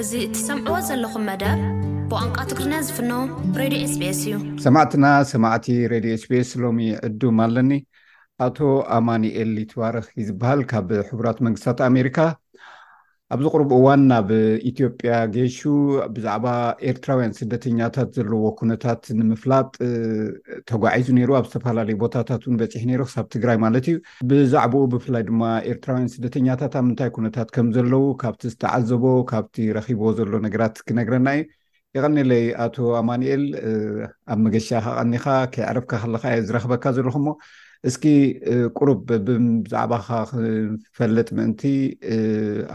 እዚ እትሰምዕዎ ዘለኹም መደብ ብቋንቋ ትግርኛ ዝፍኖ ብሬድዮ ኤስቢኤስ እዩ። ሰማዕትና ሰማዕቲ ሬድዮ ኤስቢኤስ ሎሚ ዕዱም ኣለኒ ኣቶ ኣማኒኤል ይትባረክ ይዝብሃል ካብ ሕቡራት መንግስታት ኣሜሪካ። ኣብዚ ቅሩብ እዋን ናብ ኢትዮጵያ ገይሹ ብዛዕባ ኤርትራውያን ስደተኛታት ዘለዎ ኩነታት ንምፍላጥ ተጓዒዙ ነይሩ ኣብ ዝተፈላለዩ ቦታታት እውን በፂሑ ነይሩ ክሳብ ትግራይ ማለት እዩ ብዛዕባኡ ብፍላይ ድማ ኤርትራውያን ስደተኛታት ኣብ ምንታይ ኩነታት ከም ዘለዉ ካብቲ ዝተዓዘቦ ካብቲ ረኪብዎ ዘሎ ነገራት ክነግረና እዩ የቀኒለይ ኣቶ ኣማኒኤል ኣብ መገሻ ካቀኒካ ከይዕረፍካ ከለካ እየ ዝረክበካ ዘለኩሞ እስኪ ቁሩብ ብዛዕባካ ክፈልጥ ምእንቲ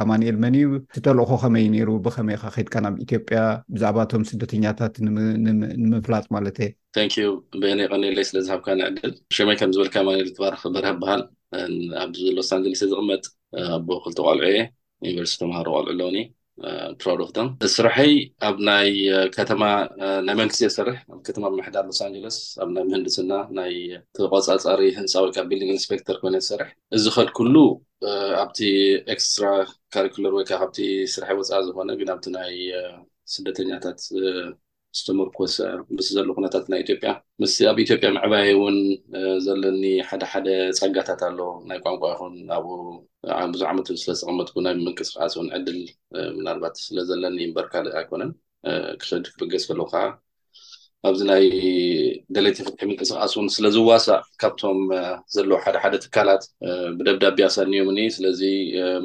ኣማኒኤል መን እዩ ትተልእኮ ከመይ ነይሩ ብከመይ ካ ከድካ ናብ ኢትዮጵያ ብዛዕባ እቶም ስደተኛታት ንምፍላጥ ማለት እየ ታንክ ዩ ብህነ የቀኒለይ ስለዝሃብካ ንዕድል ሸመይ ከምዝበልካ ኣማኒኤል ትባረክ በርሀ በሃል ኣብዚ ሎስ ኣንጀለስ ዝቅመጥ ኣቦ ክልተ ቆልዑ እየ ዩኒቨርሲቲ ተምሃሮ ቆልዑ ኣለውኒ ፕራውድ ኦፍ ደም ስርሐይ ኣብ ናይ ከተማ ናይ መንግስቲ የሰርሕ ኣብ ከተማ ምምሕዳር ሎስ ኣንጀለስ ኣብ ናይ ምህንድስና ናይ ተቆፃፃሪ ህንፃ ወይ ከዓ ቢልዲንግ ኢንስፔክተር ኮይነ ዝሰርሕ እዚ ከድኩሉ ኣብቲ ኤክስትራ ካሪኩለር ወይ ከዓ ካብቲ ስርሐ ወፃኢ ዝኾነ ግን ኣብቲ ናይ ስደተኛታት ዝተመርኮሰ ምስ ዘሎ ኩነታት ናይ ኢትዮጵያ ምስ ኣብ ኢትዮጵያ ምዕባየ እውን ዘለኒ ሓደ ሓደ ጸጋታት ኣሎ ናይ ቋንቋ ይኹን ኣብኡ ብዙሕ ዓመት ስለ ዝተቐመጥኩ ናይ ምንቅስቃስ እውን ዕድል ምናልባት ስለ ዘለኒ እምበር ካልእ ኣይኮነን ክኸድ ክብገስ ከለኩ ከዓ ኣብዚ ናይ ደለይቲ ፍትሒ ምንቅስቃስ እውን ስለ ዝዋሳእ ካብቶም ዘለዎ ሓደ ሓደ ትካላት ብደብዳቤ ኣሳንዮምኒ ስለዚ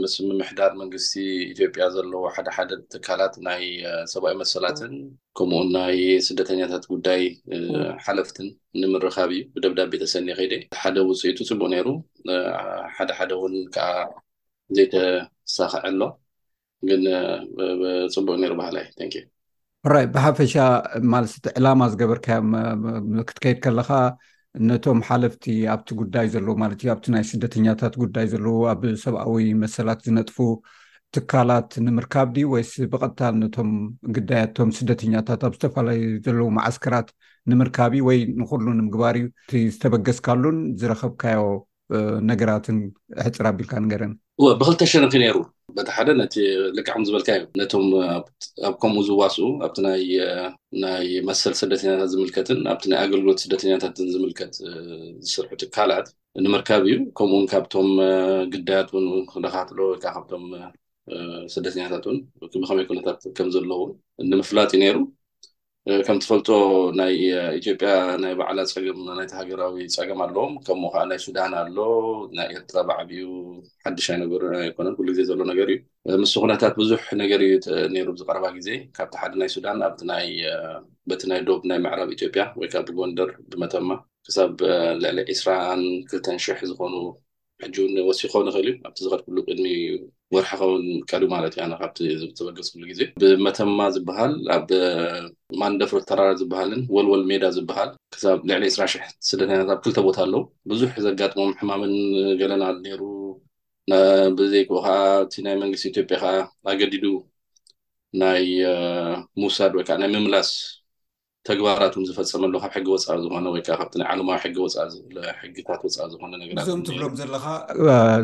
ምስ ምምሕዳር መንግስቲ ኢትዮጵያ ዘለዎ ሓደ ሓደ ትካላት ናይ ሰብኣዊ መሰላትን ከምኡውን ናይ ስደተኛታት ጉዳይ ሓለፍትን ንምርኻብ እዩ ብደብዳቤ ተሰኒ ከይደ ሓደ ውፅኢቱ ፅቡቅ ነይሩ ሓደ ሓደ እውን ከዓ ዘይተሳኸዐ ኣሎ ግን ፅቡቅ ነይሩ ባህላይ ተንኪ ራይ ብሓፈሻ ማለት ዕላማ ዝገበርካዮ ክትከይድ ከለካ ነቶም ሓለፍቲ ኣብቲ ጉዳይ ዘለዉ ማለት እዩ ኣብቲ ናይ ስደተኛታት ጉዳይ ዘለዉ ኣብ ሰብኣዊ መሰላት ዝነጥፉ ትካላት ንምርካብ ድዩ ወይስ ብቐጥታ ነቶም ግዳያቶም ስደተኛታት ኣብ ዝተፈላለዩ ዘለዉ መዓስከራት ንምርካብ እዩ ወይ ንኩሉ ንምግባር እዩ እቲ ዝተበገስካሉን ዝረኸብካዮ ነገራትን ሕፅር ኣቢልካ ንገረኒ። እወ ብክልተ ሸነክ እዩ ነይሩ። በቲ ሓደ ነቲ ልክዕ ከም ዝበልካዮ ነቶም ኣብ ከምኡ ዝዋስኡ ኣብቲ ናይ መሰል ስደተኛታት ዝምልከትን ኣብቲ ናይ ኣገልግሎት ስደተኛታትን ዝምልከት ዝስርሑ ትካላት ንምርካብ እዩ። ከምኡ እውን ካብቶም ግዳያት እውን ክነኻትሎ ወይ ከዓ ካብቶም ስደተኛታት እውን ብከመይ ኩነታት ከም ዘለዉ ንምፍላጥ እዩ ነይሩ። ከም ትፈልጦ ናይ ኢትዮጵያ ናይ ባዕላ ፀገም ናይቲ ሃገራዊ ፀገም ኣለዎም ከምኡ ከዓ ናይ ሱዳን ኣሎ ናይ ኤርትራ ብዓቢኡ ሓድሽ ኣይነገሩ ኣይኮነን ኩሉ ግዜ ዘሎ ነገር እዩ ምስ ኩነታት ብዙሕ ነገር እዩ ነይሩ ኣብዚ ቀረባ ግዜ ካብቲ ሓደ ናይ ሱዳን ኣብቲ ናይ በቲ ናይ ዶብ ናይ ምዕራብ ኢትዮጵያ ወይ ከዓ ብጎንደር ብመተማ ክሳብ ልዕሊ ዕስራን ክልተን ሽሕ ዝኾኑ ሕጂ እውን ወሲኹ ክኸውን ይኽእል እዩ ኣብቲ ዝኸድኩሉ ቅድሚ ወርሒ ከውን ቀዱ ማለት እዩ ኣነ ካብቲ ዝተበገስኩሉ ግዜ ብመተማ ዝበሃል ኣብ ማንደፍሮ ተራራ ዝበሃልን ወልወል ሜዳ ዝበሃል ክሳብ ልዕሊ 2ስራ ሽሕ ስደተኛታት ኣብ ክልተ ቦታ ኣለው ብዙሕ ዘጋጥሞም ሕማምን ገለን ኣሉ ነይሩ ብዘይክኡ ከዓ እቲ ናይ መንግስቲ ኢትዮጵያ ከዓ ኣገዲዱ ናይ ምውሳድ ወይ ከዓ ናይ ምምላስ ተግባራት እውን ዝፈጸመ ኣሎ፣ ካብ ሕጊ ወጻኢ ዝኾነ ወይ ከኣ ካብቲ ናይ ዓለማዊ ሕጊ ወጻኢ ዝኾነ ሕግታት ወጻኢ ዝኾነ ነገራት እዞም ትብሎም ዘለኻ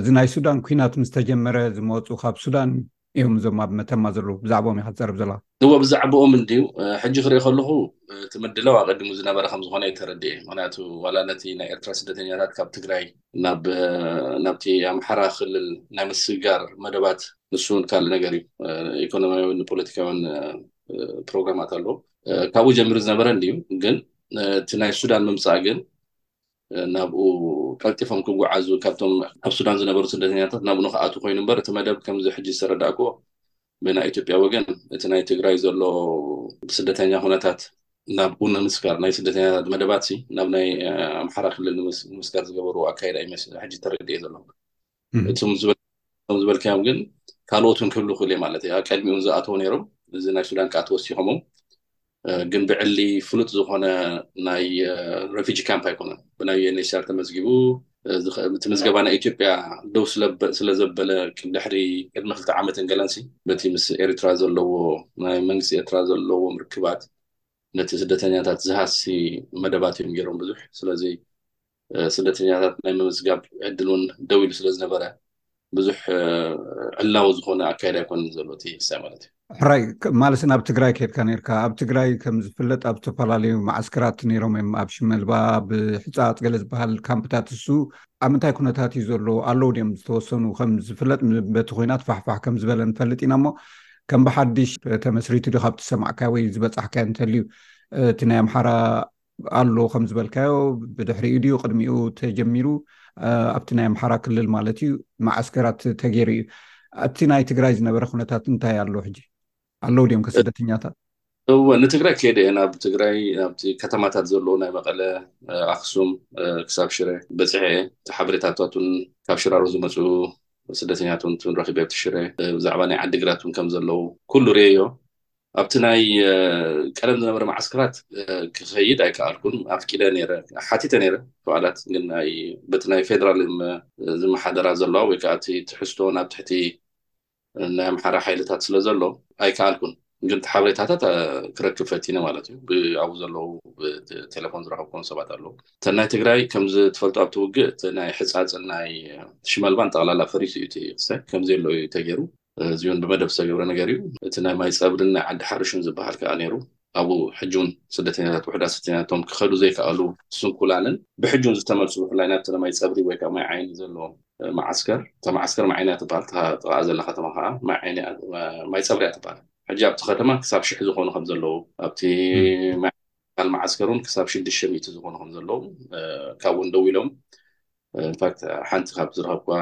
እዚ ናይ ሱዳን ኩናት ምስ ተጀመረ ዝመጹ ካብ ሱዳን እዮም እዞም ኣብ መተማ ዘለዉ ብዛዕብኦም ኢኻ ትዘርብ ዘለኻ። እወ ብዛዕብኦም እንድዩ ሕጂ ክርኢ ከለኹ እቲ ምድላው ኣቐዲሙ ዝነበረ ከም ዝኾነ እየ ተረዲኤ ምኽንያቱ ዋላ ነቲ ናይ ኤርትራ ስደተኛታት ካብ ትግራይ ናብ ናብቲ ኣምሓራ ክልል ናይ ምስግጋር መደባት ንሱ እውን ካልእ ነገር እዩ ኢኮኖሚያዊን ፖለቲካዊን ፕሮግራማት ኣለዎ ካብኡ ጀምሪ ዝነበረ እንድዩ ግን እቲ ናይ ሱዳን ምምፃእ ግን ናብኡ ቀልጢፎም ክጓዓዙ ካብቶም ኣብ ሱዳን ዝነበሩ ስደተኛታት ናብኡ ንክኣቱ ኮይኑ እምበር እቲ መደብ ከምዚ ሕጂ ዝተረዳእክዎ ብናይ ኢትዮጵያ ወገን እቲ ናይ ትግራይ ዘሎ ስደተኛ ኩነታት ናብኡ ንምስጋር ናይ ስደተኛታት መደባት ናብ ናይ ኣምሓራ ክልል ንምስጋር ዝገበሩ ኣካይዳ ይመስል ሕጂ ተረድኤ ዘሎ እቶም ዝበልካዮም ግን ካልኦት ውን ክህሉ ይኽእሉ እዮም ማለት እዩ ቀድሚ ውን ዝኣተው ነይሮም እዚ ናይ ሱዳን ከዓ ተወሲኾም ግን ብዕሊ ፍሉጥ ዝኾነ ናይ ረፊጂ ካምፕ ኣይኮነን ብናይ ዩኤንኤችሲኣር ተመዝጊቡ እቲ ምዝገባ ናይ ኢትዮጵያ ደው ስለ ዘበለ ድሕሪ ቅድሚ ክልተ ዓመትን ገለንሲ በቲ ምስ ኤርትራ ዘለዎ ናይ መንግስቲ ኤርትራ ዘለዎም ርክባት ነቲ ስደተኛታት ዝሃሲ መደባት እዮም ገይሮም ብዙሕ ስለዚ ስደተኛታት ናይ ምምዝጋብ ዕድል እውን ደው ኢሉ ስለዝነበረ ብዙሕ ዕላዊ ዝኾነ ኣካይዳ ኣይኮነን ዘሎ እቲ ህሳይ ማለት እዩ። ሕራይ ማለት ናብ ትግራይ ከድካ ነርካ ኣብ ትግራይ ከም ዝፍለጥ ኣብ ዝተፈላለዩ መዓስከራት ነይሮም እዮም ኣብ ሽመልባ ብሕፃፅ ገለ ዝበሃል ካምፕታት እሱ ኣብ ምንታይ ኩነታት እዩ ዘሎ ኣለዉ ድም ዝተወሰኑ ከም ዝፍለጥ በቲ ኮይናት ፋሕፋሕ ከም ዝበለ ንፈልጥ ኢና እሞ ከም ብሓድሽ ተመስሪቱ ዶ ካብቲ ሰማዕካ ወይ ዝበፃሕካዮ እንተልዩ እቲ ናይ ኣምሓራ ኣሎ ከም ዝበልካዮ ብድሕሪኡ ድዩ ቅድሚኡ ተጀሚሩ ኣብቲ ናይ ኣምሓራ ክልል ማለት እዩ መዓስከራት ተገይሩ እዩ ኣብቲ ናይ ትግራይ ዝነበረ ኩነታት እንታይ ኣሎ ሕጂ ኣለዉ ድዮም ከስደተኛታት እወ ንትግራይ ከይደ እየ ናብ ትግራይ ናብቲ ከተማታት ዘለዎ ናይ መቐለ ኣክሱም ክሳብ ሽረ በፂሐ እየ እቲ ሓበሬታታቱን ካብ ሽራሮ ዝመፁ ስደተኛትንትን ረኪበ ኣብቲ ሽረ ብዛዕባ ናይ ዓዲግራትን ከም ዘለዉ ኩሉ ርእዮ ኣብቲ ናይ ቀደም ዝነበረ መዓስከራት ክኸይድ ኣይከኣልኩን ኣፍቂደ ነይረ ሓቲተ ነይረ ፍቓዳት ግን ናይ በቲ ናይ ፌደራል ዝመሓደራ ዘለዋ ወይ ከዓ እቲ ትሕዝቶ ናብ ትሕቲ ናይ ኣምሓራ ሓይልታት ስለ ዘሎ ኣይከኣልኩን ግን እቲ ሓበሬታታት ክረክብ ፈቲነ ማለት እዩ ብኣብኡ ዘለዉ ብቴሌፎን ዝረኸብኩም ሰባት ኣለዉ እተን ናይ ትግራይ ከምዚ ትፈልጡ ኣብቲ ውግእ እቲ ናይ ሕፃፅን ናይ ሽመልባን ጠቕላላ ፈሪሱ እዩ እቲ ክሳይ ከምዘየሎ እዩ ተገይሩ እዚ ውን ብመደብ ዝተገብረ ነገር እዩ። እቲ ናይ ማይ ጸብርን ናይ ዓዲ ሓርሽን ዝበሃል ከኣ ነይሩ። ኣብኡ ሕጂ ውን ስደተኛታት፣ ውሑዳት ስደተኛታት፣ እቶም ክኸዱ ዘይከኣሉ ስንኩላንን ብሕጂ ውን ዝተመልሱ ብፍላይ ናብቲ ናይ ማይ ጸብሪ ወይ ከኣ ማይ ዓይኒ ዘሎ መዓስከር፣ እታ መዓስከር ማይ ዓይኒ እያ ትበሃል፣ እታ ጥቓኣ ዘላ ከተማ ከኣ ማይ ዓይኒ እያ ማይ ጸብሪ እያ ትበሃል። ሕጂ ኣብቲ ከተማ ክሳብ ሽሕ ዝኾኑ ከም ዘለዉ፣ ኣብቲ ማይ መዓስከር ውን ክሳብ ሽድሽተ ሚእቲ ዝኾኑ ከም ዘለዉ ካብኡ ውን ደዊሎም ኢንፋክት ሓንቲ ካብ ዝረኸብኩዋ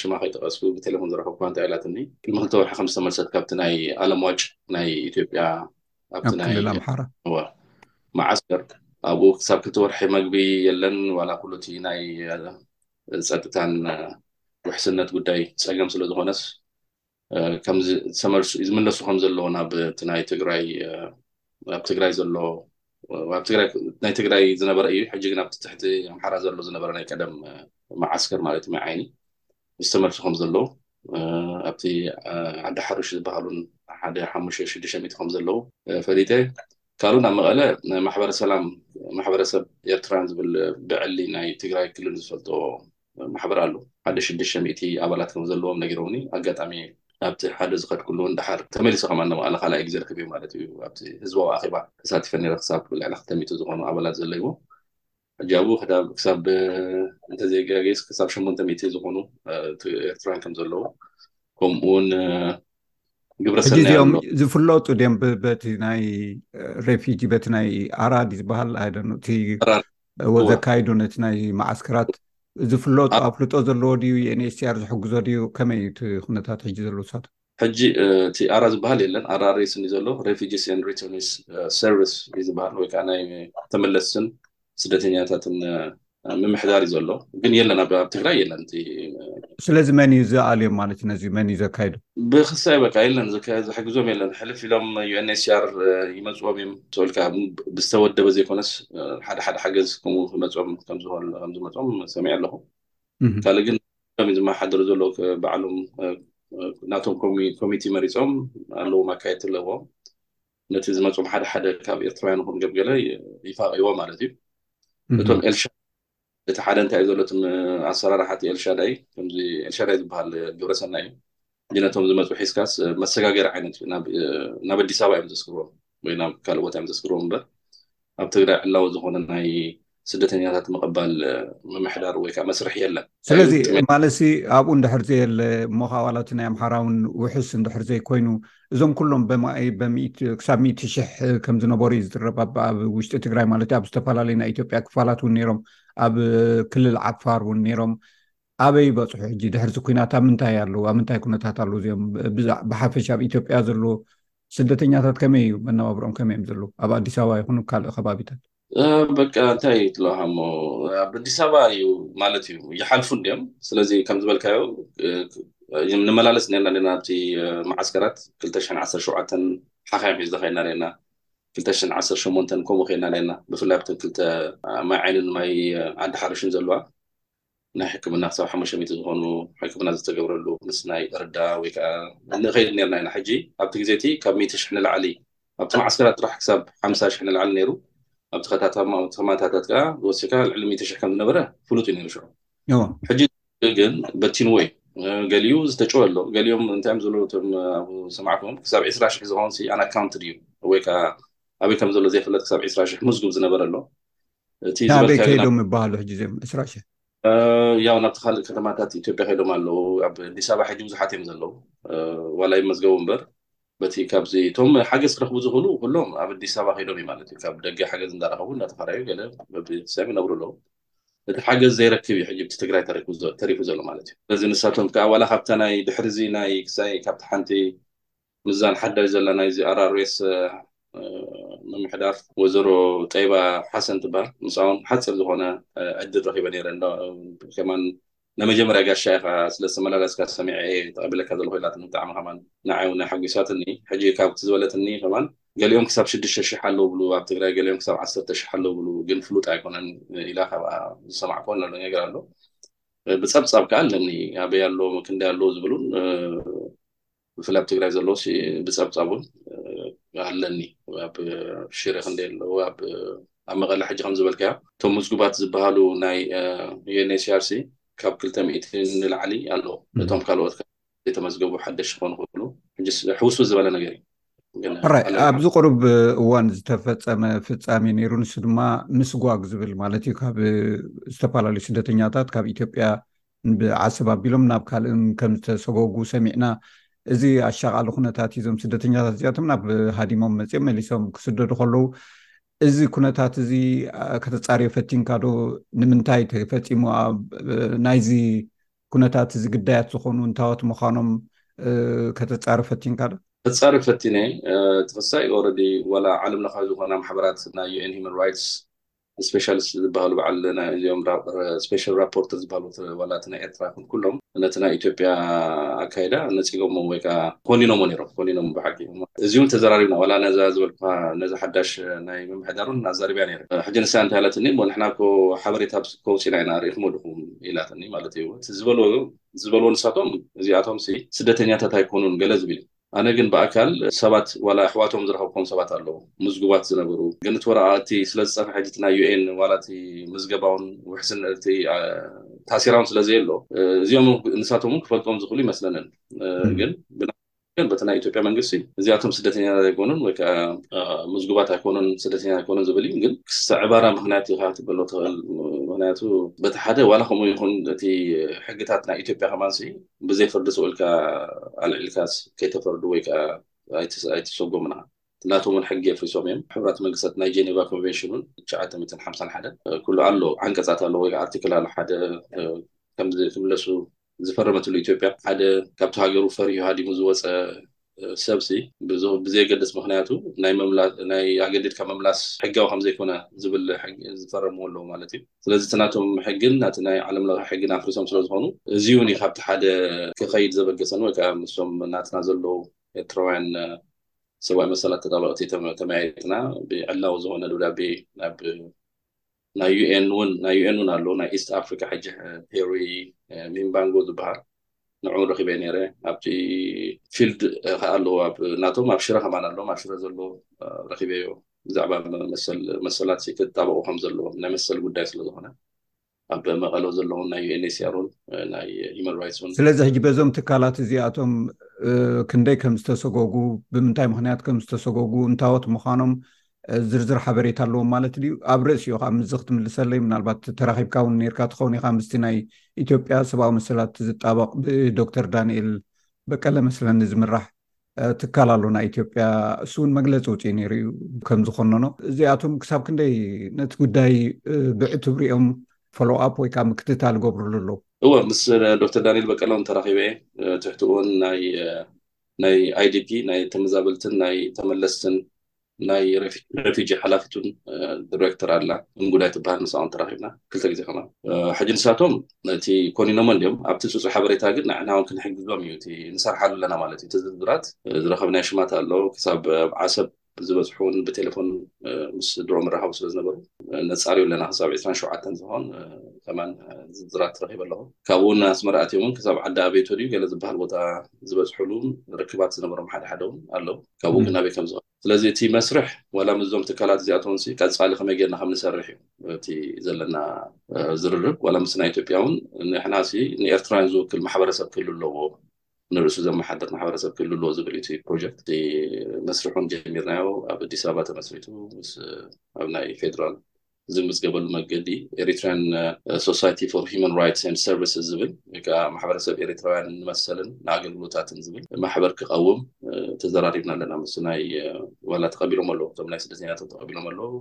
ሽማ ከይጠቐስኩ ብቴሌፎን ዝረኸብኩዋ እንታይ ኢላትኒ ቅድሚ ክልተ ወርሒ ከም ዝተመልሰት ካብቲ ናይ ኣለም ዋጭ ናይ ኢትዮጵያ ኣብቲ ናይ ክልል ኣምሓራ መዓስከር ኣብኡ ክሳብ ክልተ ወርሒ መግቢ የለን ዋላ ኩሉ እቲ ናይ ፀጥታን ውሕስነት ጉዳይ ፀገም ስለዝኾነስ ይምለሱ ከምዘለዎ ናብ ናይ ትግራይ ኣብ ትግራይ ዘሎ ናይ ትግራይ ዝነበረ እዩ ሕጂ ግን ኣብ ትሕቲ ኣምሓራ ዘሎ ዝነበረ ናይ ቀደም መዓስከር ማለት ማይ ዓይኒ ዝተመልሱ ከምዘለዉ ኣብቲ ዓዲ ሓሩሽ ዝበሃሉን ሓደ ሓሙሽተ ሽዱሽተ ሚእቲ ከምዘለዉ ፈሊጠ ካልኡ ናብ መቐለ ማሕበረ ሰላም ማሕበረሰብ ኤርትራን ዝብል ብዕሊ ናይ ትግራይ ክልል ዝፈልጦ ማሕበር ኣሎ። ሓደ ሽዱሽተ ሚእቲ ኣባላት ከም ዘለዎም ነጊሮምኒ። ኣጋጣሚ ናብቲ ሓደ ዝኸድኩሉ ንደሓር ተመሊሰ ከማን ናብ መቐለ ካልኣይ ግዜ ረኺበዮም ማለት እዩ። ኣብቲ ህዝባዊ ኣኼባ ተሳቲፈ ነይረ ክሳብ ልዕሊ ክልተ ሚእቲ ዝኾኑ ኣባላት ዘለይዎ። ሕጂ ኣብኡ ክሳብ እንተ ዘይጋገየስ ክሳብ ሸሞንተ ሚእቲ ዝኾኑ ኤርትራውያን ከም ዘለዉ ከምኡውን ግብረ ሕጂ ሰናይ እዚኦም ኣሎ። ዝፍለጡ ድዮም ብ- በቲ ናይ ሬፊጂ በቲ ናይ ኣራዲ ዝበሃል ኣይደኑ እቲ ኣራዲ። ዘካይዱ ነቲ ናይ መዓስከራት ዝፍለጡ ኣፍልጦ ዘለዎ ድዩ ዩኤንኤችሲኣር ዝሕግዞ ድዩ ከመይ እዩ እቲ ኩነታት ሕጂ ዘሎ ውሳቶ? ሕጂ እቲ ኣራ ዝበሃል የለን RRS እዩ ዘሎ Refugees and Returnees Service እዩ ዝበሃል ወይ ከዓ ናይ ተመለስትን ስደተኛታትን ምምሕዳር እዩ ዘሎ ግን የለን ኣብ ትግራይ የለን እቲ ስለዚ መን እዩ ዝኣልዮም ማለት እዩ ነዚ መን እዩ ዘካይዱ? ብክሳይ በቃ የለን ዝሕግዞም የለን ሕልፍ ኢሎም ዩኤንኤችሲኣር ይመፅዎም እዮም ተወልካ ብዝተወደበ ዘይኮነስ ሓደ ሓደ ሓገዝ ከምኡ ክመፆም ከምዝመፆም ሰሚዐ ኣለኹ ካልእ ግን ዝመሓደሩ ዘሎ ባዕሎም ናቶም ኮሚቲ መሪፆም ኣለዎም ኣካየድቲ ኣለዎም ነቲ ዝመፆም ሓደ ሓደ ካብ ኤርትራውያን ኹን ገብገለ ይፋቀይዎ ማለት እዩ እቶም ኤልሻ እቲ ሓደ እንታይ እዩ ዘሎ እቲ ኣሰራርሓ እቲ ኤልሻዳይ ከምዚ ኤልሻዳይ ዝበሃል ግብረሰናይ እዩ ግን ነቶም ዝመፁ ሒዝካስ መሰጋገሪ ዓይነት እዩ ናብ ኣዲስ ኣበባ እዮም ዘስግርዎም ወይ ናብ ካልእ ቦታ እዮም ዘስግርዎም እምበር ኣብ ትግራይ ዕላዊ ዝኾነ ናይ ስደተኛታት ምቕባል ምምሕዳር ወይ ከዓ መስርሕ የለን ስለዚ ማለሲ ኣብኡ እንድሕር ዘየለ እሞ ካባላቲ ናይ ኣምሓራውን ውሕስ እንድሕር ዘይኮይኑ እዞም ኩሎም ክሳብ ሚእቲ ሽሕ ከም ዝነበሩ እዩ ዝጥረብ ኣብ ውሽጢ ትግራይ ማለት እዩ ኣብ ዝተፈላለዩ ናይ ኢትዮጵያ ክፋላት እውን ነይሮም ኣብ ክልል ዓፋር እውን ነይሮም ኣበይ ይበፅሑ ሕጂ ድሕርዚ ኩናት ኣብ ምንታይ ኣለዉ ኣብ ምንታይ ኩነታት ኣለዉ እዚኦም ብሓፈሻ ኣብ ኢትዮጵያ ዘሎ ስደተኛታት ከመይ እዩ መነባብሮኦም ከመይ እዮም ዘለዉ ኣብ ኣዲስ ኣበባ ይኹኑ ካልእ ከባቢታት በቃ እንታይ እዩ ትለሃሞ ኣብ ኣዲስ ኣበባ እዩ ማለት እዩ ይሓልፉ እንዲም ስለዚ ከም ዝበልካዮ ንመላለስ ነርና ና ኣብቲ መዓስከራት 217 ሓኻይም ሒዝ ዝኸድና ነርና 218 ከምኡ ከድና ነርና ብፍላይ ኣብተን ክልተ ማይ ዓይንን ማይ ኣዳሓርሽን ዘለዋ ናይ ሕክምና ክሳብ ሓሙሽተ ሚእቲ ዝኾኑ ሕክምና ዝተገብረሉ ምስ ናይ እርዳ ወይ ከዓ ንኸይድ ነርና ኢና ሕጂ ኣብቲ ግዜ እቲ ካብ ሚእቲ ሽሕ ንላዕሊ ኣብቲ መዓስከራት ጥራሕ ክሳብ ሓምሳ ሽሕ ንላዕሊ ነይሩ ኣብቲ ከተማታታት ከዓ ወሲካ ልዕሊ ሚእቲ ሽሕ ከም ዝነበረ ፍሉጥ እዩ ነይሩ ሽዑ ሕጂ ግን በቲንዎ እዩ ገሊኡ ዝተጨወ ኣሎ ገሊኦም እንታይ እዮም ዘለዉ እቶም ኣብ ሰማዕኩም ክሳብ ዕስራ ሽሕ ዝኸውን ኣን ኣካውንት ድዩ ወይ ከዓ ኣበይ ከም ዘሎ ዘይፈለጥ ክሳብ ዕስራ ሽሕ ምዝጉብ ዝነበረ ኣሎ ናበይ ከይዶም ይበሃሉ ሕጂ እዚኦም ዕስራ ሽሕ ያው ናብቲ ካልእ ከተማታት ኢትዮጵያ ከይዶም ኣለዉ ኣብ ኣዲስ ኣበባ ሕጂ ብዙሓት እዮም ዘለዉ ዋላ ይመዝገቡ እምበር በቲ ካብዚ እቶም ሓገዝ ክረኽቡ ዝኽእሉ ኩሎም ኣብ ኣዲስ ኣበባ ከይዶም እዩ ማለት እዩ ካብ ደገ ሓገዝ እንዳረኸቡ እንዳተፈራዩ ገለ በቤተሰብ ይነብሩ ኣለዉ እቲ ሓገዝ ዘይረክብ እዩ ሕጂ ብቲ ትግራይ ተሪፉ ዘሎ ማለት እዩ ስለዚ ንሳቶም ከዓ ዋላ ካብታ ናይ ድሕሪዚ ናይ ክሳይ ካብቲ ሓንቲ ምስዛን ሓዳሽ ዘላ ናይዚ ኣራርዌስ ምምሕዳር ወዘሮ ጠይባ ሓሰን ትበሃል ምስኣውን ሓፅር ዝኾነ ዕድል ረኺበ ነይረ ከማን ናይ መጀመርያ ጋሻ ኢኻ ስለ ዝተመላለስካ ሰሚዐ እየ ተቐቢለካ ዘለኹ ኢላትኒ ብጣዕሚ ከማን ንዓይ እውን ኣሐጒሳትኒ ሕጂ ካብቲ ዝበለትኒ ከማን ገሊኦም ክሳብ ሽዱሽተ ሽሕ ኣለዉ ብሉ ኣብ ትግራይ ገሊኦም ክሳብ ዓሰርተ ሽሕ ኣለዉ ብሉ ግን ፍሉጥ ኣይኮነን ኢላ ካብኣ ዝሰማዕኮ ኣሎ ነገር ኣሎ ብፀብፃብ ከዓ ኣለኒ ኣበይ ኣሎ ክንደይ ኣሎ ዝብሉን ብፍላይ ኣብ ትግራይ ዘለዎ ብፀብፃብ እውን ኣለኒ ኣብ ሽረ ክንደይ ኣለዉ ኣብ መቐለ ሕጂ ከም ዝበልካዮ እቶም ምዝጉባት ዝበሃሉ ናይ ዩኤንኤችሲኣርሲ ካብ ክልተ ሚእቲ ንላዕሊ ኣለዉ እቶም ካልኦት የተመዝገቡ ሓደሽ ክኾኑ ክእሉ ሕውሱ ዝበለ ነገር እዩ ኣብዚ ቅሩብ እዋን ዝተፈፀመ ፍፃሜ ነይሩ ንሱ ድማ ምስጓግ ዝብል ማለት እዩ ካብ ዝተፈላለዩ ስደተኛታት ካብ ኢትዮጵያ ብዓሰብ ኣቢሎም ናብ ካልእን ከም ዝተሰጎጉ ሰሚዕና። እዚ ኣሻቓሊ ኩነታት እዩ። እዞም ስደተኛታት እዚኣቶም ናብ ሃዲሞም መጺኦም መሊሶም ክስደዱ ከለዉ እዚ ኩነታት እዚ ከተጻርዮ ፈቲንካ ዶ? ንምንታይ ተፈጺሙ? ናይዚ ኩነታት እዚ ግዳያት ዝኾኑ እንታዎት ምዃኖም ከተጻሪ ፈቲንካ ዶ? ከጻሪ ፈቲነ ተኸስታይ ኦረዲ ዋላ ዓለም ለኻዊ ዝኾና ማሕበራት ናይ UN Human Rights፣ ስፔሻሊስት ዝባሃሉ ባዓል ናይ እዚኦም ስፔሻል ራፖርተር ዝባሃሉ ዋላ እቲ ናይ ኤርትራ ይኹን ኩሎም ነቲ ናይ ኢትዮጵያ ኣካይዳ ነጺጎሞ ወይ ካኣ ኮኒኖሞ ኔሮም ኮኒኖም ብሓቂ እዚ ውን ተዘራሪብና ዋላ ነዛ ዝበልኩኻ ነዛ ሓዳሽ ናይ ምምሕዳር ውን ኣዛሪብያ ኔረ ሕጂ ንሳ እንታይ ኣለትኒ እሞ ንሕና እኮ ሓበሬታ ከውጺና ኢና ሪኢኹሞ ድኹም ኢላትኒ ማለት እዩ እቲ ዝበልዎ ዝበልዎ ንሳቶም እዚኣቶምሲ ስደተኛታት ኣይኮኑን ገለ ዝብል እዩ ኣነ ግን ብኣካል ሰባት ዋላ ኣሕዋቶም ዝረኸብክዎም ሰባት ኣለዉ ምዝጉባት ዝነበሩ ግን እቲ ወረቓቕቲ ስለ ዝጸንሐ ሕጂ እቲ ናይ ዩኤን ዋላ እቲ ምዝገባውን ውሕስነ እቲ ታሴራውን ስለ ዘየሎ እዚኦም ንሳቶም እውን ክፈልጥዎም ዝኽእሉ ይመስለንን ግን ብና ግን በቲ ናይ ኢትዮጵያ መንግስቲ እዚኣቶም ስደተኛታት ኣይኮኑን ወይ ከዓ ምዝጉባት ኣይኮኑን ስደተኛ ኣይኮኑን ዝብል እዩ ግን ክስተ ዕባራ ምክንያት ኢኻ ክትበሎ ትኽእል ምክንያቱ በቲ ሓደ ዋላ ከምኡ ይኹን እቲ ሕግታት ናይ ኢትዮጵያ ከማንሲ ብዘይ ፍርዲ ስቕ ኢልካ ኣልዒልካስ ከይተፈርዱ ወይ ከኣ ኣይትሰጎም ንዓ ናቶም ውን ሕጊ የፍሪሶም እዮም ሕብራት መንግስታት ናይ ጀኔቫ ኮንቨንሽን ውን ትሽዓተ ሚእትን ሓምሳን ሓደን ኩሉ ኣሎ ዓንቀጻት ኣሎ ወይ ኣርቲክል ኣሎ ሓደ ከምዚ ክምለሱ ዝፈረመትሉ ኢትዮጵያ ሓደ ካብቲ ሃገሩ ፈሪሁ ሃዲሙ ዝወፀ ሰብሲ ብዘየገድስ ምክንያቱ ናይ ኣገዲድካ ምምላስ ሕጋዊ ከምዘይኮነ ዝብል ሕጊ ዝፈረምዎ ኣለዉ ማለት እዩ ስለዚ እቲ ናቶም ሕግን ናቲ ናይ ዓለም ለኸ ሕግን ኣፍሪሶም ስለ ዝኾኑ እዚ እውን እዩ ካብቲ ሓደ ክኸይድ ዘበገሰን ወይ ከዓ ምስቶም ናትና ዘለዉ ኤርትራውያን ሰብኣዊ መሰላት ተጣበቕቲ ተመያየጥና ብዕላዊ ዝኾነ ደብዳቤ ናብ ናይ ዩኤን እውን ናይ ዩኤን እውን ኣሎ ናይ ኢስት ኣፍሪካ ሕጂ ፔሪ ሚምባንጎ ዝበሃል ንዑ ረኪበ ነይረ ኣብቲ ፊልድ ከዓ ኣሎ ኣብ ናቶም ኣብ ሽረ ከማን ኣሎም ኣብ ሽረ ዘሎ ረኪበዮ ብዛዕባ መሰላት ክጣበቁ ከም ዘለዎም ናይ መሰል ጉዳይ ስለ ዝኾነ ኣብ መቐሎ ዘለውን ናይ ዩኤንኤስኣሮን ናይ ሂማን ራይትስ ን ስለዚ ሕጂ በዞም ትካላት እዚኣቶም ክንደይ ከም ዝተሰጎጉ ብምንታይ ምክንያት ከም ዝተሰጎጉ እንታወት ምዃኖም ዝርዝር ሓበሬታ ኣለዎም ማለት ድዩ ኣብ ርእሲ ዩ ከዓ ምዝ ክትምልሰለይ ምናልባት ተራኪብካ እውን ነርካ ትኸውን ኢካ ምስቲ ናይ ኢትዮጵያ ሰብኣዊ መሰላት ዝጣበቕ ብዶክተር ዳንኤል በቀለ መስለኒ ዝምራሕ ትካል ኣሎ ናይ ኢትዮጵያ እሱ እውን መግለፂ ውፅኢ ነይሩ እዩ ከምዝኮነኖ እዚኣቶም ክሳብ ክንደይ ነቲ ጉዳይ ብዕቱብ ሪኦም ፎሎኣፕ ወይ ከዓ ምክትታል ገብርሉ ኣለዉ እወ ምስ ዶክተር ዳንኤል በቀለ እውን ተራኪበ እየ ትሕቲ እውን ናይ ናይ ኣይዲፒ ናይ ተመዛበልትን ናይ ተመለስትን ናይ ረፊጂ ሓላፊት ን ዲሬክተር ኣላ እንጉዳይ ትበሃል ንሳ ውን ተራኺብና ክልተ ግዜ ከማን ሕጂ ንሳቶም እቲ ኮኒኖሞ እንዲዮም ኣብቲ ፅፁ ሓበሬታ ግን ንሕና ውን ክንሕግዞም እዩ እቲ ንሰርሓሉ ኣለና ማለት እዩ እቲ ዝርዝራት ዝረኸብናዮ ሽማት ኣሎ ክሳብ ዓሰብ ዝበፅሑ ውን ብቴሌፎን ምስ ድሮ ምራኸቡ ስለ ዝነበሩ ነፃርዮ ኣለና ክሳብ ዕስራን ሸውዓተን ዝኾን ከማን ዝርዝራት ረኺበ ኣለኹ ካብኡ ውን ኣስመራ ኣትዮም ውን ክሳብ ዓዲ ኣቤቶ ድዩ ገለ ዝበሃል ቦታ ዝበፅሕሉ ርክባት ዝነበሮም ሓደ ሓደ ውን ኣለዉ ካብኡ ግን ናበይ ከም ዝቐ ስለዚ እቲ መስርሕ ዋላ ምስዞም ትካላት እዚኣቶን ሲ ቀፃሊ ከመይ ጌርና ከም ንሰርሕ እዩ እቲ ዘለና ዝርርብ ዋላ ምስ ናይ ኢትዮጵያ እውን ንሕና ሲ ንኤርትራውያን ዝውክል ማሕበረሰብ ክህሉ ኣለዎ ንርእሱ ዘመሓደር ማሕበረሰብ ክህሉ ኣለዎ ዝብል እቲ ፕሮጀክት እቲ መስርሑን ጀሚርናዮ ኣብ ኣዲስ ኣበባ ተመስሪቱ ምስ ኣብ ናይ ፌደራል ዝምዝገበሉ መገዲ ኤሪትርያን ሶሳይቲ ፎር ሂማን ራይትስ ኤንድ ሰርቪስስ ዝብል ወይ ከዓ ማሕበረሰብ ኤሪትራውያን ንመሰልን ንኣገልግሎታትን ዝብል ማሕበር ክቐውም ተዘራሪብና ኣለና ምስ ናይ ዋላ ተቐቢሎም ኣለዉ እቶም ናይ ስደተኛታት ተቐቢሎም ኣለዉ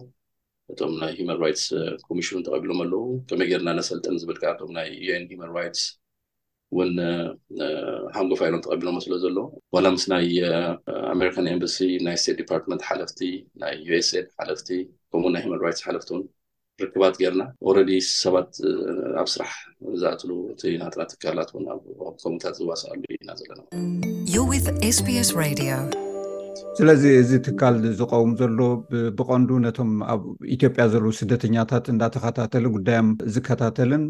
እቶም ናይ ሂማን ራይትስ ኮሚሽን ተቐቢሎም ኣለዉ ከመይ ጌርና ነሰልጥን ዝብል ከዓ እቶም ናይ ዩኤን ሂማን ራይትስ ውን ሃንጎፋይ ኢሎም ተቐቢሎሞ ስለ ዘለዉ ዋላ ምስ ናይ ኣሜሪካን ኤምባሲ ናይ ስቴት ዲፓርትመንት ሓለፍቲ ናይ ዩኤስኤድ ሓለፍቲ ከምኡ ናይ ሂማን ራይትስ ሓለፍቲ ውን ርክባት ጌርና ኦረዲ ሰባት ኣብ ስራሕ ዝኣትሉ እቲ ናትና ትካላት ውን ኣብ ኮሚታት ዝዋሳኣሉ ኢና ዘለና ስለዚ እዚ ትካል ዝቀውም ዘሎ ብቀንዱ ነቶም ኣብ ኢትዮጵያ ዘለዉ ስደተኛታት እንዳተኸታተለ ጉዳዮም ዝከታተልን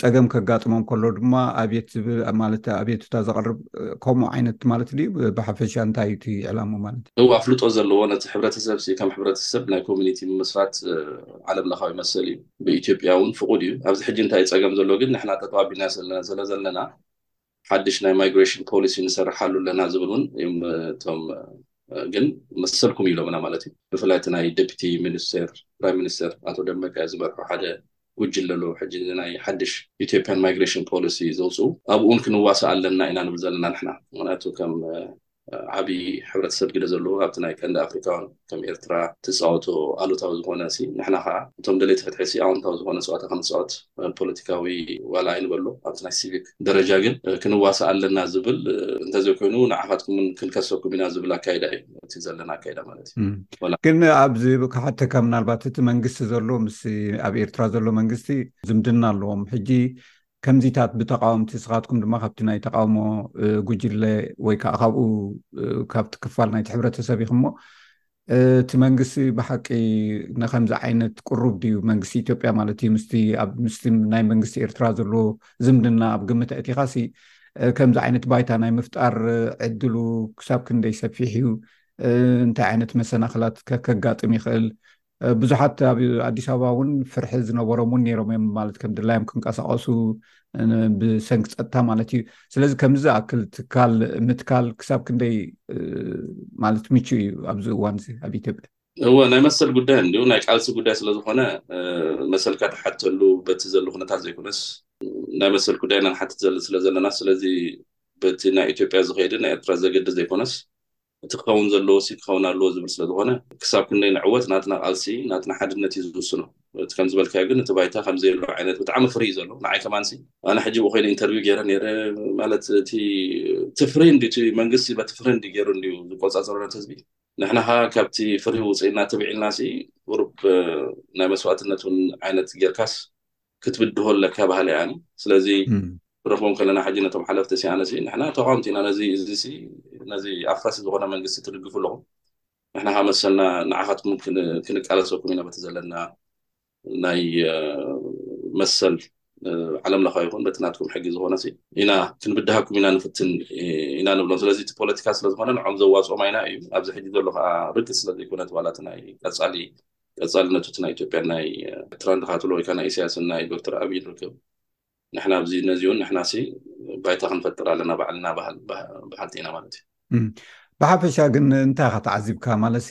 ፀገም ከጋጥሞም ከሎ ድማ ኣብት ዝብል ማለት ኣብቱታ ዘቕርብ ከምኡ ዓይነት ማለት ድዩ ብሓፈሻ እንታይ እዩ እቲ ዕላሙ ማለት እዩ? እው ኣፍልጦ ዘለዎ ነቲ ሕብረተሰብ ሲ ከም ሕብረተሰብ ናይ ኮሚኒቲ ምምስራት ዓለም ለኻዊ መሰል እዩ ብኢትዮጵያ እውን ፍቑድ እዩ ኣብዚ ሕጂ እንታይ እዩ ፀገም ዘሎ ግን ንሕና ጠጠው ኣቢልና ሰለዘለና ሓድሽ ናይ ማይግሬሽን ፖሊሲ ንሰርሓሉ ኣለና ዝብል እውን እም እቶም ግን መሰልኩም ኢሎምና ማለት እዩ ብፍላይ እቲ ናይ ደፒቲ ሚኒስቴር ፕራይም ሚኒስተር ኣቶ ደመቀ ዝበርሑ ሓደ ጉጅለ ኣለዉ ሕጂ ናይ ሓድሽ ኢትዮጵያን ማይግሬሽን ፖሊሲ ዘውፅኡ ኣብኡን ክንዋሳእ ኣለና ኢና ንብል ዘለና ንሕና ምክንያቱ ከም ዓቢ ሕብረተሰብ ግደ ዘለዎ ኣብቲ ናይ ቀንዲ ኣፍሪቃውን ከም ኤርትራ ትጻወቶ ኣሉታዊ ዝኾነ ሲ ንሕና ከኣ እቶም ደለይቲ ፍትሒ ሲ ኣውንታዊ ዝኾነ ጸዋታ ክንጻወት ፖለቲካዊ ዋላ ኣይንበሎ ኣብቲ ናይ ሲቪክ ደረጃ ግን ክንዋሳእ ኣለና ዝብል እንተዘይኮይኑ ንዓኻትኩም ውን ክንከሰኩም ኢና ዝብል ኣካይዳ እዩ እቲ ዘለና ኣካይዳ ማለት እዩ ወላ ግን ኣብዚ ክሓተካ ምናልባት እቲ መንግስቲ ዘሎ ምስ ኣብ ኤርትራ ዘሎ መንግስቲ ዝምድና ኣለዎም ሕጂ ከምዚታት ብተቃወምቲ ስኻትኩም ድማ ካብቲ ናይ ተቃውሞ ጉጅለ ወይ ከዓ ካብኡ ካብቲ ክፋል ናይቲ ሕብረተሰብ ኢኹሞ እቲ መንግስቲ ብሓቂ ንከምዚ ዓይነት ቅሩብ ድዩ መንግስቲ ኢትዮጵያ ማለት እዩ ምስቲ ኣብ ምስቲ ናይ መንግስቲ ኤርትራ ዘሎ ዝምድና ኣብ ግምት ኣእቲኻ ሲ ከምዚ ዓይነት ባይታ ናይ ምፍጣር ዕድሉ ክሳብ ክንደይ ሰፊሕ እዩ እንታይ ዓይነት መሰናኽላት ከጋጥም ይኽእል ብዙሓት ኣብ ኣዲስ ኣበባ እውን ፍርሒ ዝነበሮም እውን ነይሮም እዮም ማለት ከም ድላዮም ክንቀሳቀሱ ብሰንኪ ፀጥታ ማለት እዩ ስለዚ ከምዚ ዝኣክል ትካል ምትካል ክሳብ ክንደይ ማለት ምቹ እዩ ኣብዚ እዋን እዚ ኣብ ኢትዮጵያ እወ ናይ መሰል ጉዳይ እንዲሁ ናይ ቃልሲ ጉዳይ ስለዝኮነ መሰልካ ትሓተሉ በቲ ዘሎ ኩነታት ዘይኮነስ ናይ መሰል ጉዳይ ኢና ንሓትት ዘለ ስለዘለና ስለዚ በቲ ናይ ኢትዮጵያ ዝከይድን ናይ ኤርትራ ዘገድስ ዘይኮነስ እቲ ክኸውን ዘለዎሲ ክኸውን ኣለዎ ዝብል ስለ ዝኾነ ክሳብ ክንደይ ንዕወት ናትና ቃልሲ ናትና ሓድነት እዩ ዝውስኖ እቲ ከም ዝበልካዮ ግን እቲ ባይታ ከም ዘየሎ ዓይነት ብጣዕሚ ፍሪ እዩ ዘሎ ንዓይ ከማንሲ ኣነ ሕጂ ብኮይነ ኢንተርቪው ገይረ ነይረ ማለት እቲ እቲ ፍሪ እንዲ እቲ መንግስቲ በቲ ፍሪ እንዲ ገይሩ እንዲዩ ዝቆፃፀሮ ነቲ ህዝቢ ንሕና ኸ ካብቲ ፍሪ ውፅኢና ትብዒልናሲ ቁሩብ ናይ መስዋእትነት እውን ዓይነት ጌርካስ ክትብድሆ ኣለካ በሃሊ እየ ኣነ ስለዚ ንረኽቦም ከለና ሕጂ ነቶም ሓለፍቲ ሲ ኣነሲ ንሕና ተቃወምቲ ኢና ነዚ እዚሲ ነዚ ኣፍራሲ ዝኾነ መንግስቲ ትድግፉ ኣለኹም ንሕና ካ መሰልና ንዓኻትኩም ክንቃለሰኩም ኢና በቲ ዘለና ናይ መሰል ዓለም ለኻ ይኹን በቲ ናትኩም ሕጊ ዝኾነ ሲ ኢና ክንብድሃኩም ኢና ንፍትን ኢና ንብሎም ስለዚ እቲ ፖለቲካ ስለዝኾነ ንዖም ዘዋፅኦም ኣይና እዩ ኣብዚ ሕጂ ዘሎ ከዓ ርቂ ስለዘይኮነ ተባላቲ ናይ ቀፃሊ ቀጻልነት እቲ ናይ ኢትዮጵያን ናይ ኤርትራን ድኻትሎ ወይ ከኣ ናይ ኢሳያስን ናይ ዶክተር ኣብይን ርክብ ንሕና ኣብዚ ነዚኡን ንሕናሲ ባይታ ክንፈጥር ኣለና ባዕልና በሃልቲ ኢና ማለት እዩ ብሓፈሻ ግን እንታይ ኢኻ ተዓዚብካ ማለሲ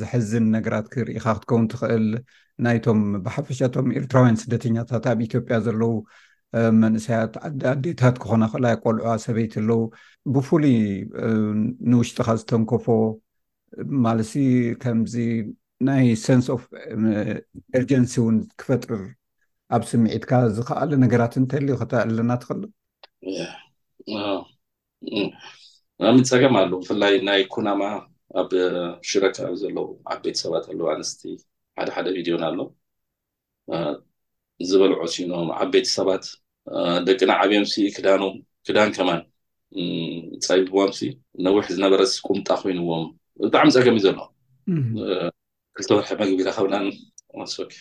ዘሕዝን ነገራት ክርኢኻ ክትከውን ትኽእል ናይቶም ብሓፈሻ እቶም ኤርትራውያን ስደተኛታት ኣብ ኢትዮጵያ ዘለዉ መንእሰያት ኣዴታት ክኾና ክእላ ቆልዑ ሰበይቲ ኣለዉ ብፍሉይ ንውሽጥኻ ዝተንከፎ ማለሲ ከምዚ ናይ ሰንስ ኦፍ ኤርጀንሲ እውን ክፈጥር ኣብ ስምዒትካ ዝኸኣለ ነገራት እንተልዩ ከተዕልና ትኽእል ናሚ ፀገም ኣሉ ብፍላይ ናይ ኩናማ ኣብ ሽረ ከባቢ ዘለዉ ዓበይቲ ሰባት ኣለዉ ኣንስቲ ሓደ ሓደ ቪድዮን ኣሎ ዝበልዖ ሲኖም ዓበይቲ ሰባት ደቅና ዓብዮምሲ ክዳኖም ክዳን ከማን ጸቢቦምሲ ነዊሕ ዝነበረስ ቁምጣ ኮይንዎም ብጣዕሚ ጸገም እዩ ዘሎ ክልተ ወርሒ መግቢ ረኸብናን ኣሶኪ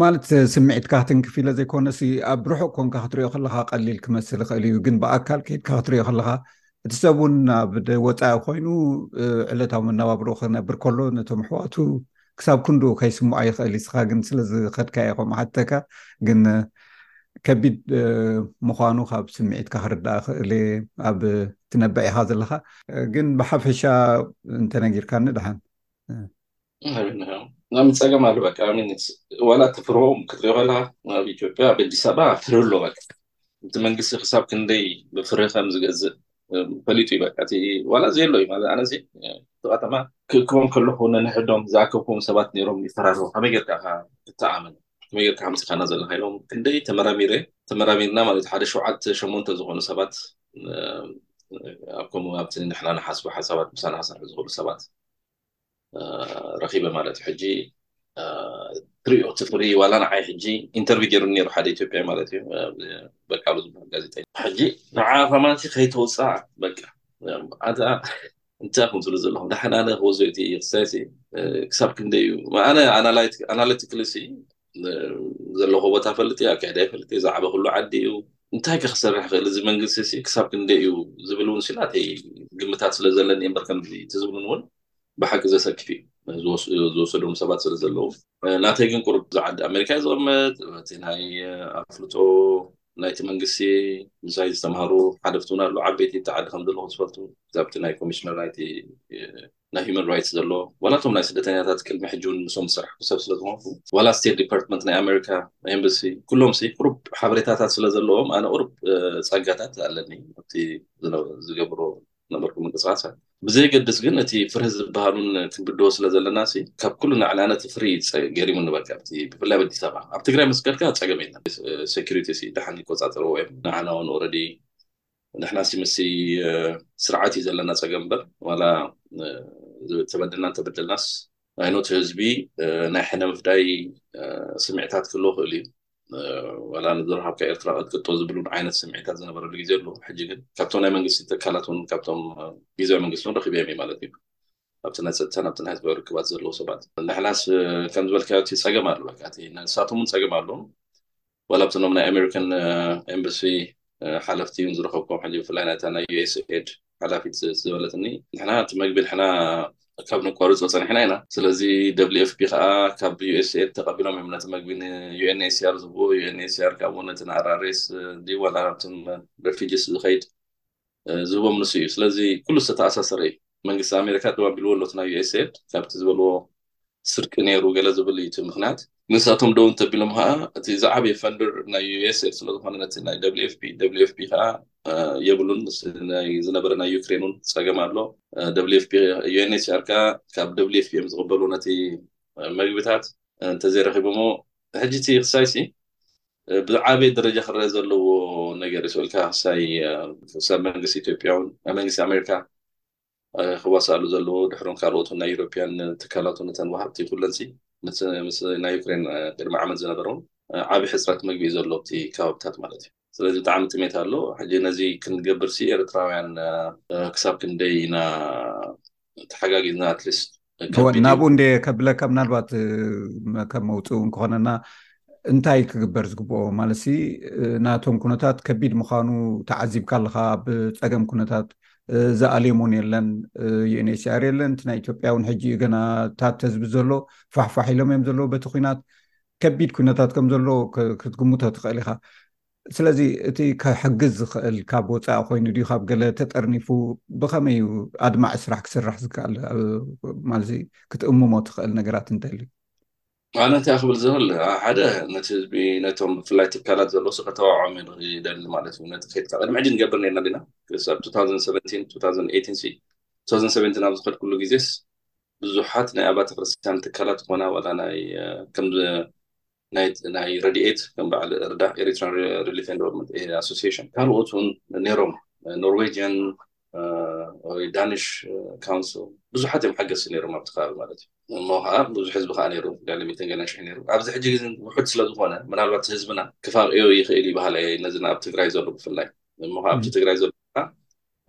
ማለት ስምዒትካ ትንክፍ ኢለ ዘይኮነሲ ኣብ ርሑቅ ኮንካ ክትሪኦ ከለካ ቀሊል ክመስል ይኽእል እዩ ግን ብኣካል ከይድካ ክትሪኦ ከለካ እቲ ሰብ እውን ናብ ወፃኢ ኮይኑ ዕለታዊ መነባብሮ ክነብር ከሎ ነቶም ኣሕዋቱ ክሳብ ክንዱ ከይስምዖ ይኽእል ይስኻ ግን ስለዝኸድካ እየ ከምኡ ሓተካ ግን ከቢድ ምዃኑ ካብ ስምዒትካ ክርዳእ ክእል እየ ኣብ ትነብዕ ኢኻ ዘለካ ግን ብሓፈሻ እንተነጊርካኒ ድሓን ናብ ፀገም ኣሎ በቃ ዋላ እቲ ፍርሆ ክትሪኦ ከለካ ኣብ ኢትዮጵያ ኣብ ኣዲስ ኣበባ ፍርሂ ኣሎ በቃ እቲ መንግስቲ ክሳብ ክንደይ ብፍርሂ ከም ዝገዝእ ፈሊጡ እዩ በቃ እቲ ዋላ ዘየሎ እዩ ማለት ኣነዚ እቲ ከተማ ክእክቦም ከለኩ ነንሕዶም ዝኣከብኩም ሰባት ነይሮም ይፈራርሁ ከመይ ጌርካ ኢካ እትኣምን ከመይ ጌርካ ከምፅካና ዘለካ ኢሎም ክንደይ ተመራሚረ ተመራሚርና ማለት ሓደ ሸውዓተ ሸሞንተ ዝኮኑ ሰባት ኣብ ከምኡ ኣብቲ ንሕና ንሓስቦ ሓሳባት ምሳና ክሰርሑ ዝኽእሉ ሰባት ረኺበ ማለት እዩ ሕጂ ትሪኦ እቲ ፍሪ ዋላ ንዓይ ሕጂ ኢንተርቪው ገይሩኒ ነይሩ ሓደ ኢትዮጵያ ማለት እዩ በቃሉ ዝበሃል ጋዜጠ ሕጂ ንዓ ከማንሲ ከይተውፅኣ በቃ ኣታ እንታይ ከም ዝብሉ ዘለኹም ዳሓን ኣነ ክወዘ እቲ ክሳይሲ ክሳብ ክንደይ እዩ ኣነ ኣናላይቲክልሲ ዘለኹ ቦታ ፈልጥ እዩ ኣካይዳ ይፈልጥ እዩ ዝዓበ ኩሉ ዓዲ እዩ እንታይ ከ ክሰርሕ ክእል እዚ መንግስቲ ሲ ክሳብ ክንደ እዩ ዝብል እውን ሲናተይ ግምታት ስለ ዘለኒ እምበር ከምዚ እቲ ዝብሉን እውን ብሓቂ ዘሰክፍ እዩ ዝወሰዶም ሰባት ስለ ዘለዉ ናተይ ግን ቁርብ ዝዓዲ ኣሜሪካ እዩ ዝቕመጥ እቲ ናይ ኣፍልጦ ናይቲ መንግስቲ ምሳይ ዝተምሃሩ ሓደፍቲ እውን ኣለዉ ዓበይቲ እቲ ዓዲ ከም ዘለኹ ዝፈልጡ ካብቲ ናይ ኮሚሽነር ናይቲ ናይ ሂመን ራይትስ ዘሎ ዋላ እቶም ናይ ስደተኛታት ቅድሚ ሕጂ እውን ምስኦም ዝሰራሕኩ ሰብ ስለ ዝኾንኩ ዋላ ስቴት ዲፓርትመንት ናይ ኣሜሪካ ኤምባሲ ኩሎም ሲ ቁሩብ ሓበሬታታት ስለ ዘለዎም ኣነ ቁሩብ ጸጋታት ኣለኒ ኣብቲ ዝገብሮ ነበርኩ ምንቅስቃሳት ብዘየገድስ ግን እቲ ፍርሂ ዝበሃሉን ክንብድዎ ስለ ዘለና ሲ ካብ ኩሉ ንዓና ነቲ ፍርሂ ገሪሙ ንበካ ኣብቲ ብፍላይ ኣብ ኣዲስ ኣበባ ኣብ ትግራይ ምስ ከድካ ፀገም የለን ሴኪሪቲ ሲ ደሓን ይቆፃፀርዎ እዮም ንዓና እውን ኦረዲ ንሕናሲ ምስቲ ስርዓት እዩ ዘለና ፀገም እምበር ዋላ ተበደልና እንተበደልናስ ኣይኖ እቲ ህዝቢ ናይ ሕነ ምፍዳይ ስምዒታት ክህልዎ ክእል እዩ ዋላ ንድሮ ሃብካ ኤርትራ ቅጥቅጦ ዝብሉ ዓይነት ስምዒታት ዝነበረሉ ግዜ ኣሎ ሕጂ ግን ካብቶም ናይ መንግስቲ ትካላት እውን ካብቶም ግዜያዊ መንግስቲ እውን ረኪበዮም እዩ ማለት እዩ ኣብቲ ናይ ፀጥታን ኣብቲ ናይ ህዝባዊ ርክባት ዘለዎ ሰባት ንሕናስ ከም ዝበልካዮ እቲ ፀገም ኣሎ በቃ እቲ ንሳቶም እውን ፀገም ኣለዎም ዋላ ኣብቲ ናይ ኣሜሪካን ኤምባሲ ሓለፍቲ እውን ዝረከብኩም ሕጂ ብፍላይ ናይታ ናይ ዩኤስኤድ ሓላፊት ዝበለትኒ ንሕና እቲ መግቢ ንሕና ካብ ነቋርፆ ፀኒሕና ኢና ስለዚ ደብሊዩ ኤፍፒ ከዓ ካብ ዩኤስኤድ ተቐቢሎም እዮም ነቲ መግቢ ንዩኤንኤሲኣር ዝህብዎ ዩኤንኤሲኣር ካብኡ ነቲ ንኣራሬስ ድዩ ዋላ ናብቶም ረፊጅስ ዝኸይድ ዝህቦም ንሱ እዩ ስለዚ ኩሉ ዝተኣሳሰረ እዩ መንግስቲ ኣሜሪካ ደው ኣቢልዎ ኣሎ እቲ ናይ ዩኤስኤድ ካብቲ ዝበልዎ ስርቂ ነይሩ ገለ ዝብል እዩ እቲ ምክንያት ንሳቶም ደው እንተቢሎም ከዓ እቲ ዝዓበየ ፈንደር ናይ ዩኤስኤድ ስለዝኾነ ነቲ ናይ ደብሊ ኤፍ ፒ ደብሊ ኤፍ ፒ ከዓ የብሉን ናይ ዝነበረ ናይ ዩክሬን እውን ፀገም ኣሎ ደብሊ ኤፍ ፒ ዩኤንኤችኣር ከዓ ካብ ደብሊ ኤፍ ፒ እዮም ዝቕበሉ ነቲ መግብታት እንተዘይረኺቦሞ ሕጂ እቲ ክሳይሲ ብዝዓበየ ደረጃ ክረኣ ዘለዎ ነገር እዩ ስእልካ ክሳይ ክሳብ መንግስቲ ኢትዮጵያ እውን ኣብ መንግስቲ ኣሜሪካ ክዋሳኣሉ ዘለዎ ድሕሮም ካልኦት ናይ ኢሮፕያን ትካላት ነተን ወሃብቲ ኩለንሲ ምስ ናይ ዩክሬን ቅድሚ ዓመት ዝነበረውን ዓብ ሕፅረት ምግቢ እዩ ዘሎ እቲ ከባብታት ማለት እዩ ስለዚ ብጣዕሚ ጥሜት ኣሎ ሕጂ ነዚ ክንገብርሲ ኤርትራውያን ክሳብ ክንደይ ኢና ተሓጋጊዝና ኣትሊስት ናብኡ እንደ ከብለካ ምናልባት ከም መውፅኡ እንክኾነና እንታይ ክግበር ዝግብኦ ማለት ናቶም ኩነታት ከቢድ ምዃኑ ተዓዚብካ ኣለካ ኣብ ፀገም ኩነታት ዝኣልዮም እውን የለን ዩኤንኤችሲኣር የለን እቲ ናይ ኢትዮጵያ እውን ሕጂ እዩ ገና ታት ህዝቢ ዘሎ ፋሕፋሕ ኢሎም እዮም ዘለዎ በቲ ኩናት ከቢድ ኩነታት ከም ዘሎ ክትግምቶ ትኽእል ኢካ ስለዚ እቲ ክሕግዝ ዝኽእል ካብ ወፃኢ ኮይኑ ድዩ ካብ ገለ ተጠርኒፉ ብኸመይ እዩ ኣድማዒ ስራሕ ክስራሕ ዝከኣል ማለት ክትእምሞ ትኽእል ነገራት እንተልዩ ኣነ እንታይ ክብል ዝኽእል ሓደ ነቲ ህዝቢ ነቶም ብፍላይ ትካላት ዘሎ ሲ ከተባብዖም ይደሊ ማለት እዩ ነቲ ከይድካ ቅድሚ ሕጂ ንገብር ነርና ዲና ክሳብ 2017 2018 ሲ 2017 ኣብ ዝኸድኩሉ ግዜስ ብዙሓት ናይ ኣብያተ ክርስትያን ትካላት ኮና ዋላ ናይ ከም ናይ ረድኤት ከም በዓል ርዳ ኤሪትራ ሪሊፍ ኤንድ ደቨሎፕመንት ኣሶሲዬሽን ካልኦት እውን ነይሮም ኖርዌጅን ወይ ዳኒሽ ካውንስል ብዙሓት እዮም ሓገዝቲ ነይሮም ኣብቲ ከባቢ ማለት እዩ እሞ ከዓ ብዙሕ ህዝቢ ከዓ ነይሩ ጋሊ ሚትን ገለን ሽሕ ነይሩ ኣብዚ ሕጂ ግዜ ውሑድ ስለ ዝኾነ ምናልባት ህዝብና ክፋቅዮ ይኽእል ይበሃል እየ ነዚ ኣብ ትግራይ ዘሎ ብፍላይ እሞ ከዓ ኣብቲ ትግራይ ዘሎ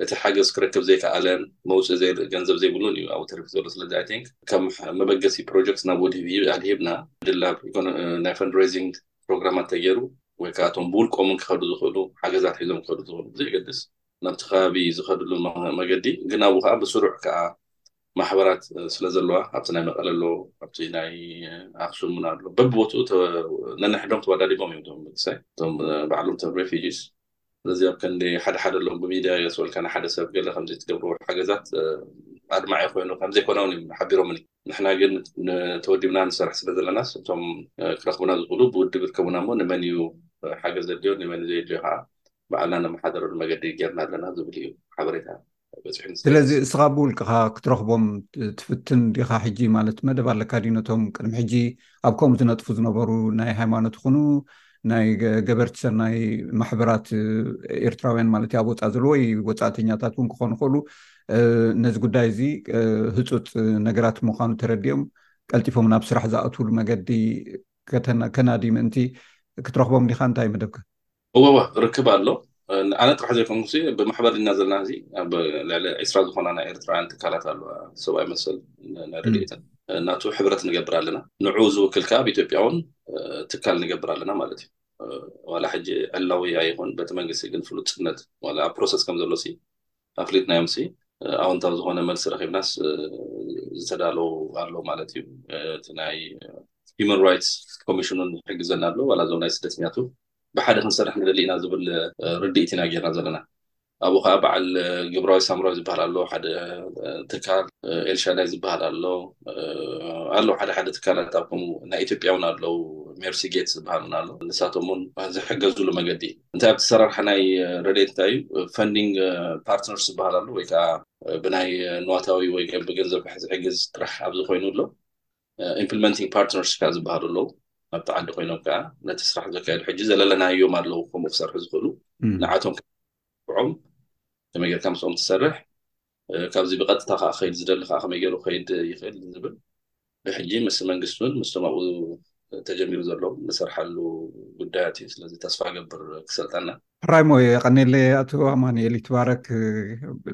እቲ ሓገዝ ክረክብ ዘይከኣለን መውፅኢ ዘይርኢ ገንዘብ ዘይብሉን እዩ ኣብኡ ተሪፉ ዘሎ ስለዚ I think ከም መበገሲ ፕሮጀክት ናብ ወድሂብ ኣድሂብና ድላብ ናይ ፈንድሬዚንግ ፕሮግራማት ተገይሩ ወይ ከዓ እቶም ብውልቆም እውን ክኸዱ ዝኽእሉ ሓገዛት ሒዞም ክኸዱ ዝኽእሉ ብዘየገድስ ናብቲ ከባቢ ዝኸድሉ መገዲ ግን ኣብኡ ከዓ ብስሩዕ ከዓ ማሕበራት ስለ ዘለዋ ኣብቲ ናይ መቐለ ኣሎ ኣብቲ ናይ ኣክሱም እውን ኣሎ በብቦትኡ ነንሕዶም ተወዳዲቦም እዮም እቶም መንግስታይ እቶም ባዕሎም እቶም ሬፊጂስ ስለዚ ኣብ ከንዲ ሓደ ሓደ ኣሎም ብሚድያ የስወልካ ንሓደ ሰብ ገለ ከምዚ ትገብርዎ ሓገዛት ኣድማዒ ኮይኑ ከምዘይኮነ ውን እዮም ሓቢሮምኒ ንሕና ግን ተወዲብና ንሰርሕ ስለ ዘለና እቶም ክረክቡና ዝኽእሉ ብውድብ ይርከቡና እሞ ንመን እዩ ሓገዝ ዘድልዮ ንመን ዘየድልዮ ከዓ በዓልና ነመሓደረሉ መገዲ ጌርና ኣለና ዝብል እዩ ሓበሬታ ስለዚ እስኻ ብውልቅኻ ክትረኽቦም ትፍትን ዲኻ ሕጂ ማለት መደብ ኣለካ ዲ ነቶም ቅድሚ ሕጂ ኣብ ከምኡ ዝነጥፉ ዝነበሩ ናይ ሃይማኖት ይኹኑ ናይ ገበርቲ ሰናይ ማሕበራት ኤርትራውያን ማለት ዩ ኣብ ወፃእ ዘለዎ ወይ ወፃእተኛታት እውን ክኾኑ ይኽእሉ ነዚ ጉዳይ እዚ ህፁፅ ነገራት ምዃኑ ተረዲኦም ቀልጢፎም ናብ ስራሕ ዝኣትውሉ መገዲ ከናዲ ምእንቲ ክትረኽቦም ዲኻ እንታይ መደብካ እወ እወ ርክብ ኣሎ ኣነ ጥራሕ ዘይኮንኩ ብማሕበር ኢና ዘለና እዚ ኣብ ልዕሊ ዒስራ ዝኾና ናይ ኤርትራውያን ትካላት ኣለዋ ሰብኣዊ መሰል ናይ ረድኤትን ናቱ ሕብረት ንገብር ኣለና ንዑ ዝውክል ከዓ ኣብ ኢትዮጵያ እውን ትካል ንገብር ኣለና ማለት እዩ ዋላ ሕጂ ዕላዊ ኣይኹን በቲ መንግስቲ ግን ፍሉጥነት ዋላ ኣብ ፕሮሰስ ከም ዘሎ ሲ ኣፍሊጥናዮም ሲ ኣወንታዊ ዝኾነ መልሲ ረኺብናስ ዝተዳለው ኣሎ ማለት እዩ እቲ ናይ ሂማን ራይትስ ኮሚሽኑን ይሕግዘና ኣሎ ዋላ እዞም ናይ ስደተኛቱ ብሓደ ክንሰርሕ ንደሊ ኢና ዝብል ርድኢት ኢና ጌርና ዘለና። ኣብኡ ከዓ በዓል ግብራዊ ሳምራዊ ዝበሃል ኣሎ፣ ሓደ ትካል ኤልሻዳይ ዝበሃል ኣሎ፣ ኣለዉ ሓደ ሓደ ትካላት ኣብ ከምኡ ናይ ኢትዮጵያ እውን ኣለዉ፣ ሜርሲ ጌትስ ዝበሃል እውን ኣሎ፣ ንሳቶም እውን ዝሕገዝሉ መገዲ እዩ። እንታይ ኣብቲ ኣሰራርሓ ናይ ረድኤት እንታይ እዩ ፈንዲንግ ፓርትነርስ ዝበሃል ኣሎ ወይ ከዓ ብናይ ንዋታዊ ወይ ብገንዘብ ዝሕግዝ ጥራሕ ኣብዚ ኮይኑ ኣሎ። ኢምፕልመንቲንግ ፓርትነርስ ከኣ ዝበሃሉ ኣለዉ ኣብቲ ዓዲ ኮይኖም ከኣ ነቲ ስራሕ ዘካየዱ ሕጂ ዘለለናዮም ኣለዉ ከምኡ ክሰርሑ ዝኽእሉ ንዓቶም ክዕም ከመይ ጌርካ ምስኦም ትሰርሕ ካብዚ ብቐጥታ ከዓ ክኸይድ ዝደሊ ከዓ ከመይ ገይሩ ክኸይድ ይኽእል ዝብል ብሕጂ ምስ መንግስቲ እውን ምስቶም ኣብኡ ተጀሚሩ ዘሎ ንሰርሓሉ ጉዳያት እዩ ስለዚ ተስፋ ገብር ክሰልጠና ሕራይ ሞየ የቀኔለይ ኣቶ ኣማኒኤል ይትባረክ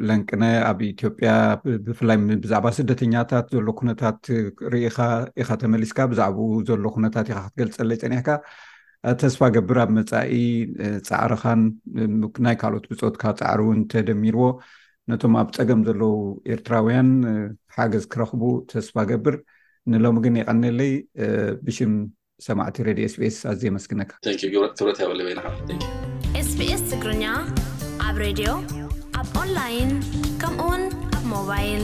ለንቅነ ኣብ ኢትዮጵያ ብፍላይ ብዛዕባ ስደተኛታት ዘሎ ኩነታት ርኢኻ ኢኻ ተመሊስካ ብዛዕባኡ ዘሎ ኩነታት ኢኻ ክትገልፀለይ ፀኒሕካ ተስፋ ገብር ኣብ መፃኢ ፃዕርኻን ናይ ካልኦት ብፆትካ ፃዕሪ እውን ተደሚርዎ ነቶም ኣብ ፀገም ዘለዉ ኤርትራውያን ሓገዝ ክረኽቡ ተስፋ ገብር ንሎሚ ግን የቀኔለይ ብሽም ሰማዕቲ ረድዮ ስቤስ ኣዝ የመስግነካ ክብረት ያበለ በይናካ ስቤስ ትግርኛ ኣብ ሬድዮ ኣብ ኦንላይን ከምኡውን ኣብ ሞባይል